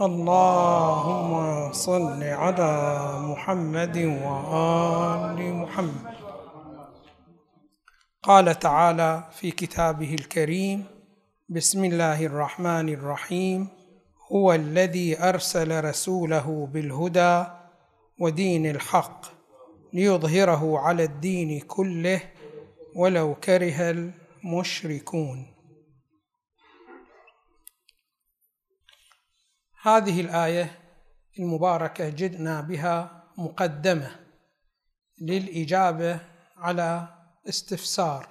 اللهم صل على محمد وآل محمد. قال تعالى في كتابه الكريم بسم الله الرحمن الرحيم. هو الذي أرسل رسوله بالهدى ودين الحق ليظهره على الدين كله ولو كره المشركون. هذه الآية المباركة جدنا بها مقدمة للإجابة على استفسار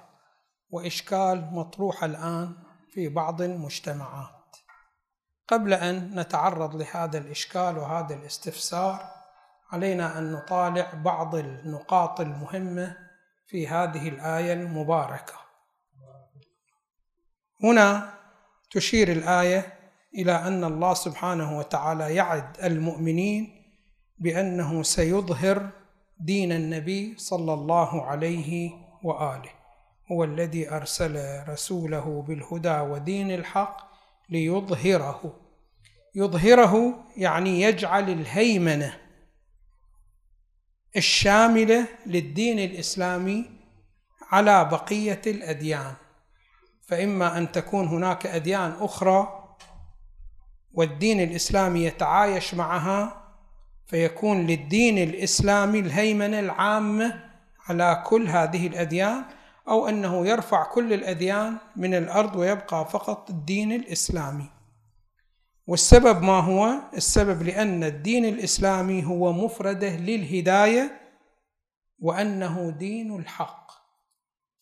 وإشكال مطروح الآن في بعض المجتمعات. قبل أن نتعرض لهذا الإشكال وهذا الاستفسار علينا أن نطالع بعض النقاط المهمة في هذه الآية المباركة. هنا تشير الآية إلى أن الله سبحانه وتعالى يعد المؤمنين بأنه سيظهر دين النبي صلى الله عليه وآله. هو الذي أرسل رسوله بالهدى ودين الحق ليظهره. يظهره يعني يجعل الهيمنة الشاملة للدين الإسلامي على بقية الأديان. فإما أن تكون هناك أديان أخرى والدين الإسلامي يتعايش معها فيكون للدين الإسلامي الهيمنة العامة على كل هذه الأديان أو أنه يرفع كل الأديان من الأرض ويبقى فقط الدين الإسلامي. والسبب ما هو؟ السبب لأن الدين الإسلامي هو مفرده للهداية وأنه دين الحق.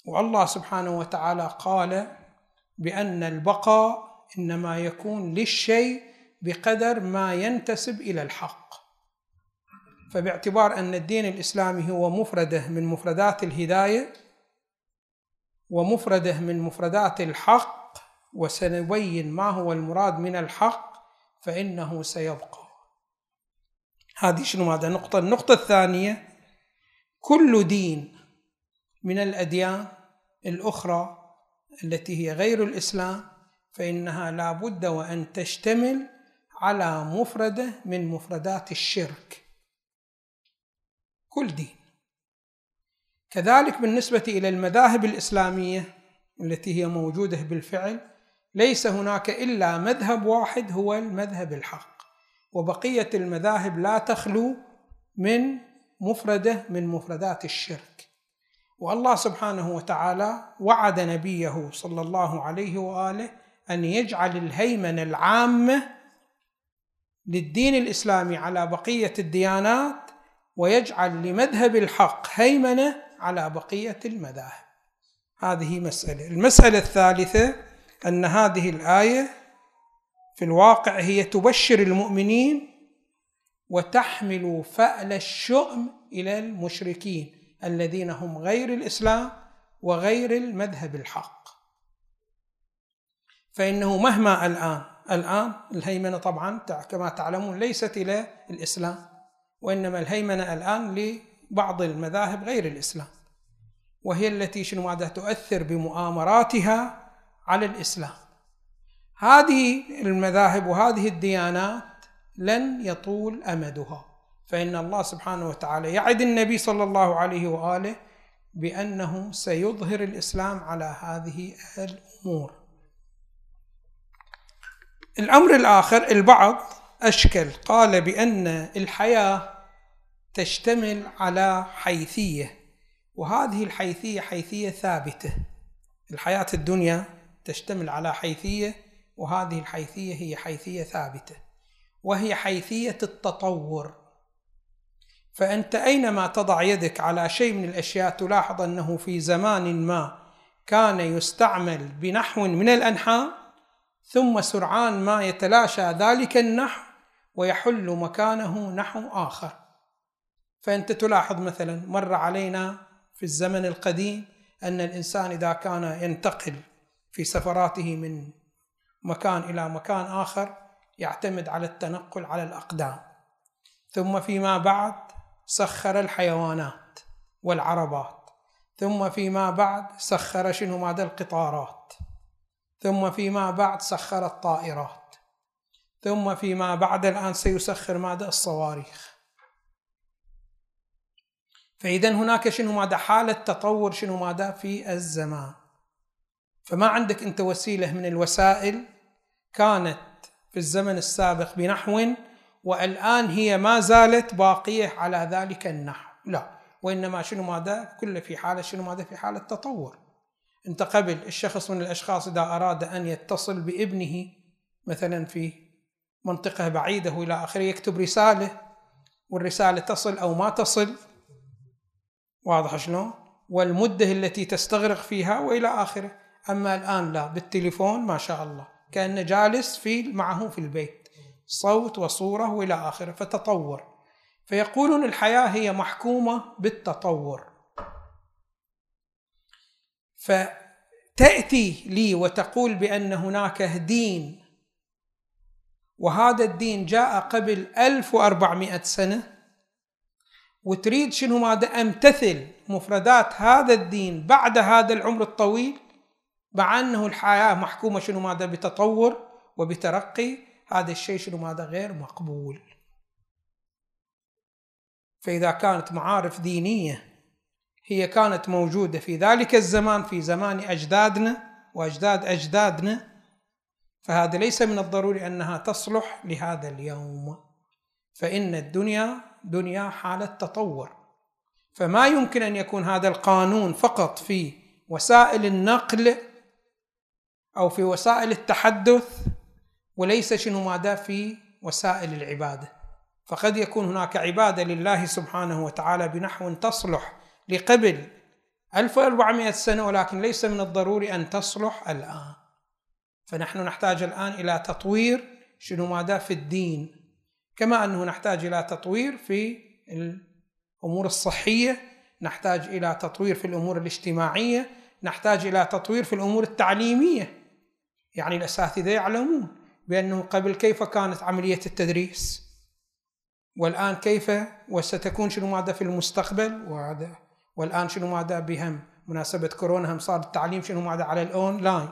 والله سبحانه وتعالى قال بأن البقاء إنما يكون للشيء بقدر ما ينتسب إلى الحق. فباعتبار أن الدين الإسلامي هو مفرده من مفردات الهداية ومفرده من مفردات الحق وسنبين ما هو المراد من الحق فإنه سيبقى. هذه شنو هذا؟ نقطة. النقطة الثانية كل دين من الأديان الأخرى التي هي غير الإسلام فإنها لا بد وأن تشتمل على مفردة من مفردات الشرك. كل دين. كذلك بالنسبة إلى المذاهب الإسلامية التي هي موجودة بالفعل ليس هناك إلا مذهب واحد هو المذهب الحق وبقية المذاهب لا تخلو من مفردة من مفردات الشرك. والله سبحانه وتعالى وعد نبيه صلى الله عليه وآله أن يجعل الهيمنة العامة للدين الإسلامي على بقية الديانات ويجعل لمذهب الحق هيمنة على بقية المذاهب. هذه مسألة. المسألة الثالثة أن هذه الآية في الواقع هي تبشر المؤمنين وتحمل فأل الشؤم إلى المشركين الذين هم غير الإسلام وغير المذهب الحق. فإنه مهما الآن الآن الهيمنة طبعا كما تعلمون ليست إلى الإسلام وإنما الهيمنة الآن لبعض المذاهب غير الإسلام وهي التي شنو ماذا تؤثر بمؤامراتها على الإسلام. هذه المذاهب وهذه الديانات لن يطول أمدها. فإن الله سبحانه وتعالى يعد النبي صلى الله عليه وآله بأنه سيظهر الإسلام على هذه الأمور. الأمر الآخر البعض أشكل قال بأن الحياة تشتمل على حيثية وهذه الحيثية حيثية ثابتة. الحياة الدنيا تشتمل على حيثية وهذه الحيثية هي حيثية ثابتة وهي حيثية التطور. فأنت أينما تضع يدك على شيء من الأشياء تلاحظ أنه في زمان ما كان يستعمل بنحو من الأنحاء ثم سرعان ما يتلاشى ذلك النحو ويحل مكانه نحو آخر. فأنت تلاحظ مثلا مر علينا في الزمن القديم أن الإنسان إذا كان ينتقل في سفراته من مكان إلى مكان آخر يعتمد على التنقل على الأقدام. ثم فيما بعد سخر الحيوانات والعربات. ثم فيما بعد سخر شنو؟ ماذا؟ القطارات. ثم فيما بعد سخر الطائرات. ثم فيما بعد الآن سيسخر ماذا؟ الصواريخ. فإذا هناك شنو ماذا؟ حالة تطور شنو ماذا؟ في الزمان. فما عندك أنت وسيلة من الوسائل كانت في الزمن السابق بنحو والآن هي ما زالت باقية على ذلك النحو. لا وإنما شنو ماذا؟ كله في حالة شنو ماذا؟ في حالة تطور. أنت قبل الشخص من الأشخاص إذا أراد أن يتصل بابنه مثلا في منطقة بعيدة وإلى آخره يكتب رسالة والرسالة تصل أو ما تصل واضح شلون؟ والمدة التي تستغرق فيها وإلى آخره. أما الآن لا بالتليفون ما شاء الله كأنه جالس في معه في البيت صوت وصورة وإلى آخره فتطور. فيقولون الحياة هي محكومة بالتطور. فتأتي لي وتقول بأن هناك دين وهذا الدين جاء قبل 1400 سنة وتريد شنو ماذا؟ أمتثل مفردات هذا الدين بعد هذا العمر الطويل مع أنه الحياة محكومة شنو ماذا؟ بتطور وبترقي هذا الشيء شنو ماذا؟ غير مقبول. فإذا كانت معارف دينية هي كانت موجودة في ذلك الزمان في زمان أجدادنا وأجداد أجدادنا. فهذا ليس من الضروري أنها تصلح لهذا اليوم. فإن الدنيا دنيا حالة تطور فما يمكن أن يكون هذا القانون فقط في وسائل النقل أو في وسائل التحدث وليس شنو ماذا في وسائل العبادة. فقد يكون هناك عبادة لله سبحانه وتعالى بنحو تصلح لقبل 1400 سنة ولكن ليس من الضروري أن تصلح الآن. فنحن نحتاج الآن إلى تطوير شنو ماذا في الدين كما أنه نحتاج إلى تطوير في الأمور الصحية نحتاج إلى تطوير في الأمور الاجتماعية نحتاج إلى تطوير في الأمور التعليمية. يعني الأساتذة يعلمون بأنه قبل كيف كانت عملية التدريس؟ والآن كيف وستكون شنو ماذا في المستقبل؟ وهذا والآن شنو ماذا بهم؟ مناسبة كورونا هم صار التعليم شنو ماذا على الأونلاين.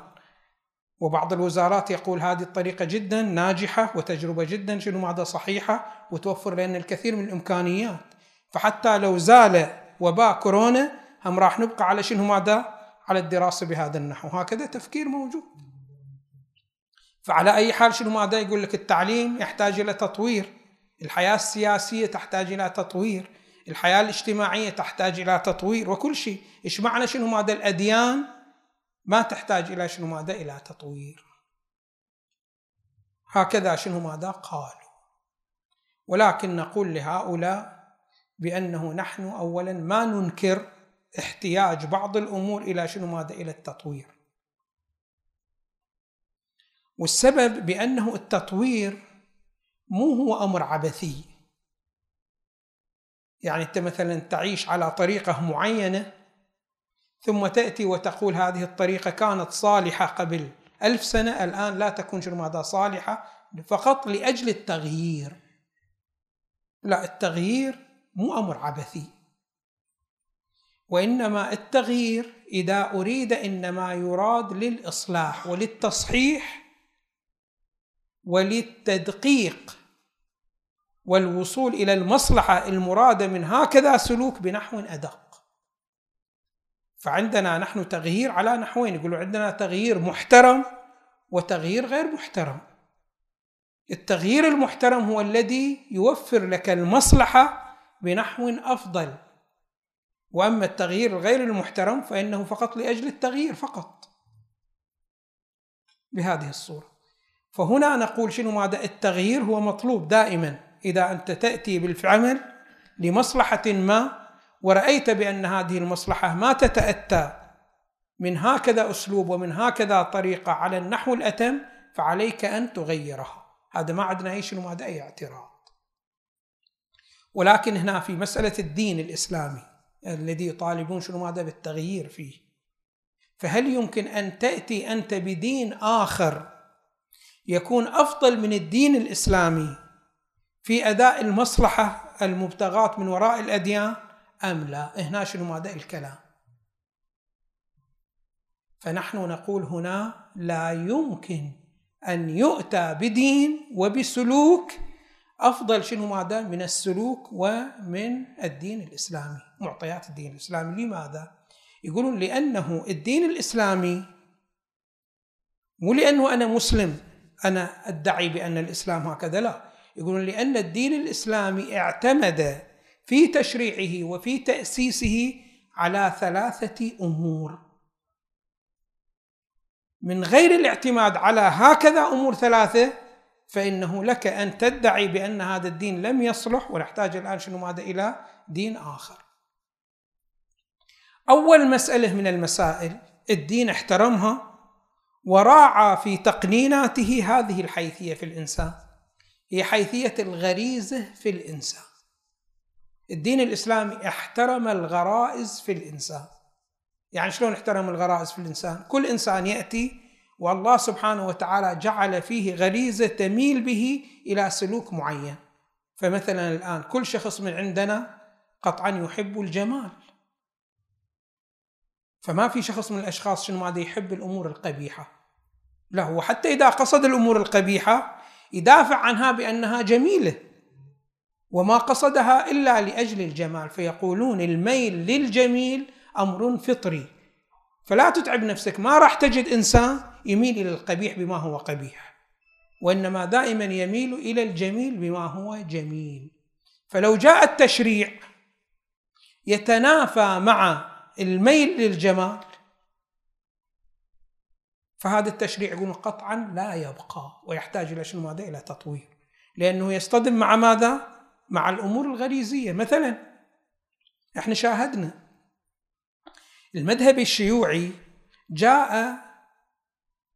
وبعض الوزارات يقول هذه الطريقة جدا ناجحة وتجربة جدا شنو ماذا صحيحة وتوفر لنا الكثير من الإمكانيات. فحتى لو زال وباء كورونا هم راح نبقى على شنو ماذا؟ على الدراسة بهذا النحو. هكذا تفكير موجود. فعلى أي حال شنو ماذا يقول لك التعليم؟ يحتاج إلى تطوير. الحياة السياسية تحتاج إلى تطوير. الحياة الاجتماعية تحتاج إلى تطوير وكل شيء. إيش معنى شنو ماذا الأديان؟ ما تحتاج إلى شنو ماذا؟ إلى تطوير. هكذا شنو ماذا؟ قالوا. ولكن نقول لهؤلاء بأنه نحن أولا ما ننكر احتياج بعض الأمور إلى شنو ماذا؟ إلى التطوير. والسبب بأنه التطوير مو هو أمر عبثي. يعني أنت مثلا تعيش على طريقة معينة ثم تأتي وتقول هذه الطريقة كانت صالحة قبل ألف سنة الآن لا تكون ماذا صالحة فقط لأجل التغيير. لا التغيير مو أمر عبثي. وإنما التغيير إذا أريد إنما يراد للإصلاح وللتصحيح وللتدقيق. والوصول إلى المصلحة المرادة من هكذا سلوك بنحو أدق. فعندنا نحن تغيير على نحوين يقولوا عندنا تغيير محترم وتغيير غير محترم. التغيير المحترم هو الذي يوفر لك المصلحة بنحو أفضل. وأما التغيير الغير المحترم فإنه فقط لأجل التغيير فقط. بهذه الصورة. فهنا نقول شنو ماذا؟ التغيير هو مطلوب دائما. إذا أنت تأتي بالعمل لمصلحة ما ورأيت بأن هذه المصلحة ما تتأتى من هكذا أسلوب ومن هكذا طريقة على النحو الأتم فعليك أن تغيرها. هذا ما عندنا أي شنو هذا أي اعتراض. ولكن هنا في مسألة الدين الإسلامي الذي يطالبون شنو ماذا بالتغيير فيه. فهل يمكن أن تأتي أنت بدين آخر يكون أفضل من الدين الإسلامي في أداء المصلحة المبتغاة من وراء الأديان أم لا؟ هنا شنو ماذا الكلام. فنحن نقول هنا لا يمكن أن يؤتى بدين وبسلوك أفضل شنو ماذا من السلوك ومن الدين الإسلامي معطيات الدين الإسلامي. لماذا؟ يقولون لأنه الدين الإسلامي مو لأنه أنا مسلم أنا أدعي بأن الإسلام هكذا لا. يقولون لأن الدين الإسلامي اعتمد في تشريعه وفي تأسيسه على ثلاثة أمور. من غير الاعتماد على هكذا أمور ثلاثة فإنه لك أن تدعي بأن هذا الدين لم يصلح ونحتاج الآن شنو ماذا إلى؟ دين آخر. أول مسألة من المسائل الدين احترمها وراعى في تقنيناته هذه الحيثية في الإنسان. هي حيثية الغريزة في الإنسان. الدين الإسلامي احترم الغرائز في الإنسان. يعني شلون احترم الغرائز في الإنسان؟ كل إنسان يأتي والله سبحانه وتعالى جعل فيه غريزة تميل به إلى سلوك معين. فمثلا الآن كل شخص من عندنا قطعا يحب الجمال. فما في شخص من الأشخاص شنو ماذا يحب الأمور القبيحة؟ لا هو حتى إذا قصد الأمور القبيحة يدافع عنها بأنها جميلة وما قصدها إلا لأجل الجمال فيقولون الميل للجميل أمر فطري. فلا تتعب نفسك ما راح تجد إنسان يميل إلى القبيح بما هو قبيح وإنما دائما يميل إلى الجميل بما هو جميل. فلو جاء التشريع يتنافى مع الميل للجمال فهذا التشريع يقول قطعا لا يبقى ويحتاج إلى شنو ماذا؟ إلى تطوير. لأنه يصطدم مع ماذا؟ مع الأمور الغريزية. مثلا إحنا شاهدنا المذهب الشيوعي جاء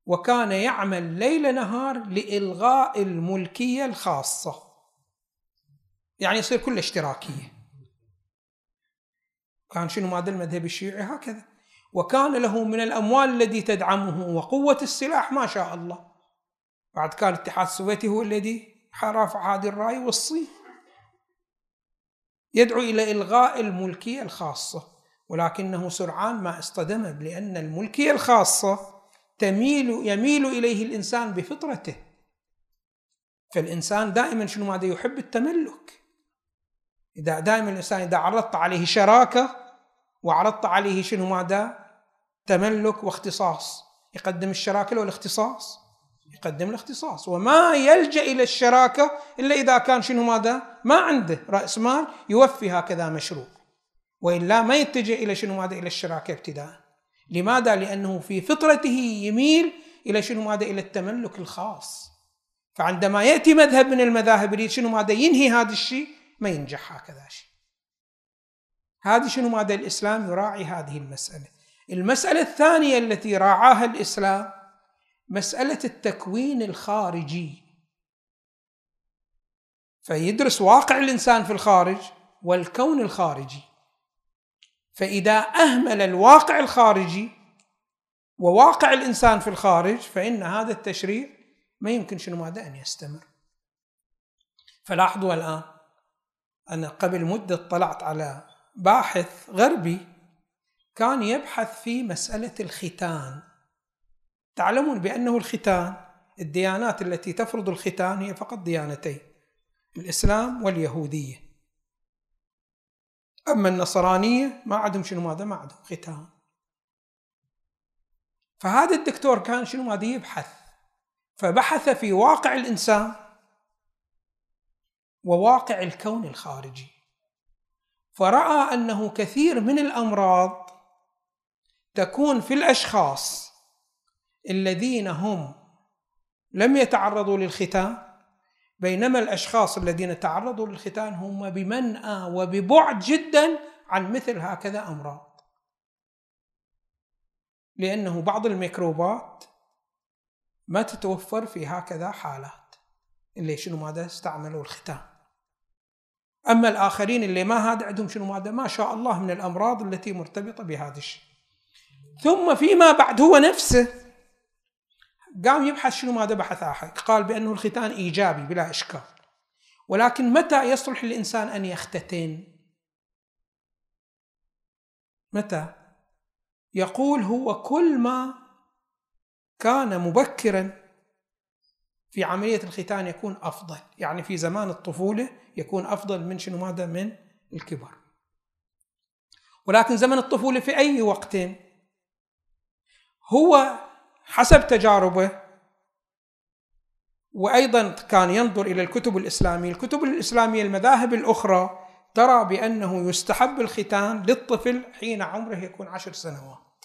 وكان يعمل ليل نهار لإلغاء الملكية الخاصة. يعني يصير كل اشتراكية. كان شنو ماذا؟ المذهب الشيوعي هكذا. وكان له من الأموال الذي تدعمه وقوة السلاح ما شاء الله. بعد كان الاتحاد السوفيتي هو الذي رافع هذه الراية والصين. يدعو إلى إلغاء الملكية الخاصة ولكنه سرعان ما اصطدم لأن الملكية الخاصة تميل يميل إليه الإنسان بفطرته. فالإنسان دائما شنو ماذا يحب؟ التملك. إذا دائما الإنسان إذا عرضت عليه شراكة وعرضت عليه شنو ماذا؟ تملك واختصاص يقدم الشراكة والاختصاص يقدم الاختصاص وما يلجأ إلى الشراكة إلا إذا كان شنو ماذا؟ ما عنده رأس مال يوفي هكذا مشروع وإلا ما يتجه إلى شنو ماذا؟ إلى الشراكة ابتداء لماذا؟ لأنه في فطرته يميل إلى شنو ماذا؟ إلى التملك الخاص فعندما يأتي مذهب من المذاهب يريد شنو ماذا؟ ينهي هذا الشيء ما ينجح هكذا شيء هذه شنو ماذا الإسلام يراعي هذه المسألة المسألة الثانية التي راعاها الإسلام مسألة التكوين الخارجي. فيدرس واقع الإنسان في الخارج والكون الخارجي. فإذا أهمل الواقع الخارجي وواقع الإنسان في الخارج فإن هذا التشريع ما يمكن شنو ماذا أن يستمر. فلاحظوا الآن أنا قبل مدة طلعت على باحث غربي كان يبحث في مسألة الختان. تعلمون بأنه الختان الديانات التي تفرض الختان هي فقط ديانتين الإسلام واليهودية. أما النصرانية ما عندهم شنو ماذا؟ ما عندهم ختان. فهذا الدكتور كان شنو ماذا؟ يبحث. فبحث في واقع الإنسان وواقع الكون الخارجي. فرأى أنه كثير من الأمراض تكون في الأشخاص الذين هم لم يتعرضوا للختان بينما الأشخاص الذين تعرضوا للختان هم بمنأى وببعد جدا عن مثل هكذا أمراض. لأنه بعض الميكروبات ما تتوفر في هكذا حالات اللي شنو ماذا استعملوا الختان. أما الآخرين اللي ما هذا عندهم شنو ماذا؟ ما شاء الله من الأمراض التي مرتبطة بهذا الشيء. ثم فيما بعد هو نفسه. قام يبحث شنو ماذا بحث آخر. قال بأنه الختان إيجابي بلا إشكال. ولكن متى يصلح الإنسان أن يختتن؟ متى؟ يقول هو كل ما كان مبكرا في عملية الختان يكون أفضل. يعني في زمان الطفولة يكون أفضل من شنو ماذا من الكبر. ولكن زمن الطفولة في أي وقت هو حسب تجاربه وأيضا كان ينظر إلى الكتب الإسلامية، الكتب الإسلامية المذاهب الأخرى ترى بأنه يستحب الختان للطفل حين عمره يكون عشر سنوات.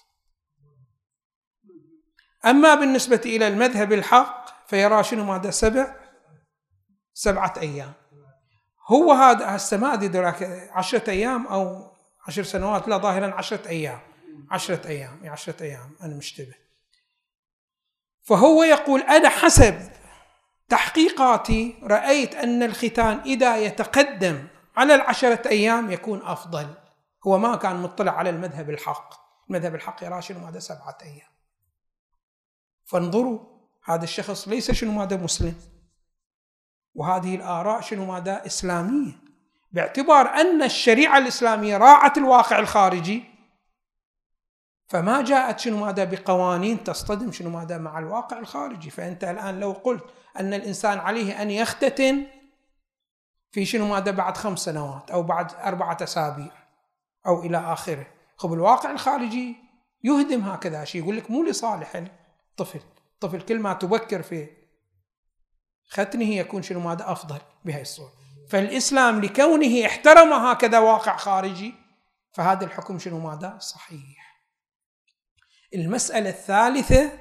أما بالنسبة إلى المذهب الحق فيرى شنو ماذا سبع سبعة أيام. هو هذا هسه ما أدري عشرة أيام أو عشر سنوات لا ظاهرا عشرة أيام عشرة يعني عشرة أيام أنا مشتبه. فهو يقول أنا حسب تحقيقاتي رأيت أن الختان إذا يتقدم على العشرة أيام يكون أفضل. هو ما كان مطلع على المذهب الحق. المذهب الحق يرى شنو ماذا سبعة أيام. فانظروا هذا الشخص ليس شنو ماذا مسلم. وهذه الآراء شنو ماذا إسلامية. باعتبار أن الشريعة الإسلامية راعت الواقع الخارجي فما جاءت شنو ماذا بقوانين تصطدم شنو ماذا مع الواقع الخارجي. فأنت الآن لو قلت أن الإنسان عليه أن يختتن في شنو ماذا بعد خمس سنوات أو بعد أربعة أسابيع أو إلى آخره. خب الواقع الخارجي يهدم هكذا شيء يقول لك مو لصالح الطفل. الطفل كل ما تبكر في ختنه يكون شنو ماذا أفضل بهذه الصورة. فالإسلام لكونه احترم هكذا واقع خارجي فهذا الحكم شنو ماذا؟ صحيح. المسألة الثالثة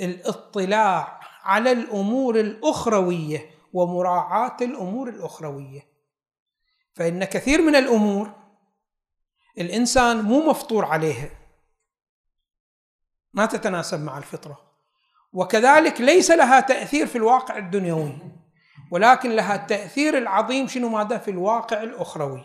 الاطلاع على الأمور الأخروية ومراعاة الأمور الأخروية. فإن كثير من الأمور الإنسان مو مفطور عليها. ما تتناسب مع الفطرة. وكذلك ليس لها تأثير في الواقع الدنيوي ولكن لها التأثير العظيم شنو ماذا؟ في الواقع الأخروي.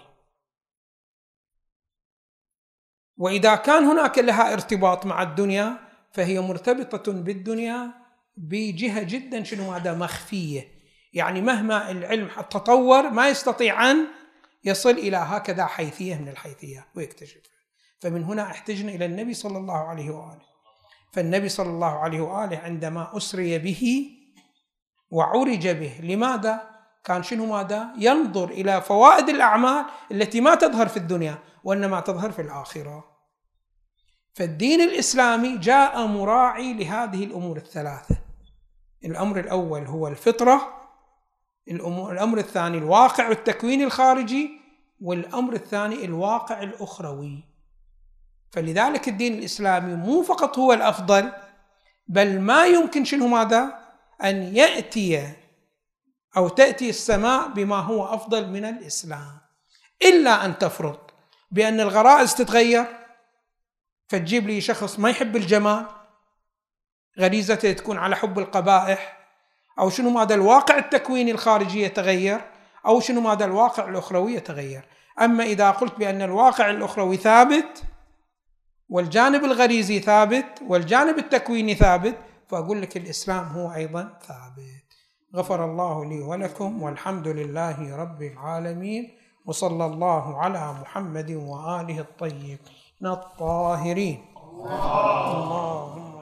وإذا كان هناك لها ارتباط مع الدنيا فهي مرتبطة بالدنيا بجهة جدا شنو هذا؟ مخفية. يعني مهما العلم تطور ما يستطيع أن يصل إلى هكذا حيثية من الحيثيات ويكتشف. فمن هنا احتجنا إلى النبي صلى الله عليه وآله. فالنبي صلى الله عليه وآله عندما أسري به وعرج به لماذا؟ كان شنو ماذا؟ ينظر إلى فوائد الأعمال التي ما تظهر في الدنيا وإنما تظهر في الآخرة. فالدين الإسلامي جاء مراعي لهذه الأمور الثلاثة. الأمر الأول هو الفطرة الأمر الثاني الواقع التكويني الخارجي والأمر الثاني الواقع الأخروي. فلذلك الدين الإسلامي مو فقط هو الأفضل بل ما يمكن شنو ماذا؟ أن يأتي أو تأتي السماء بما هو أفضل من الإسلام. إلا أن تفرض بأن الغرائز تتغير فتجيب لي شخص ما يحب الجمال غريزته تكون على حب القبائح أو شنو ماذا الواقع التكويني الخارجي يتغير أو شنو ماذا الواقع الأخروي يتغير. أما إذا قلت بأن الواقع الأخروي ثابت والجانب الغريزي ثابت والجانب التكويني ثابت فأقول لك الإسلام هو أيضا ثابت. غفر الله لي ولكم والحمد لله رب العالمين وصلى الله على محمد وآله الطيبين الطاهرين. اللهم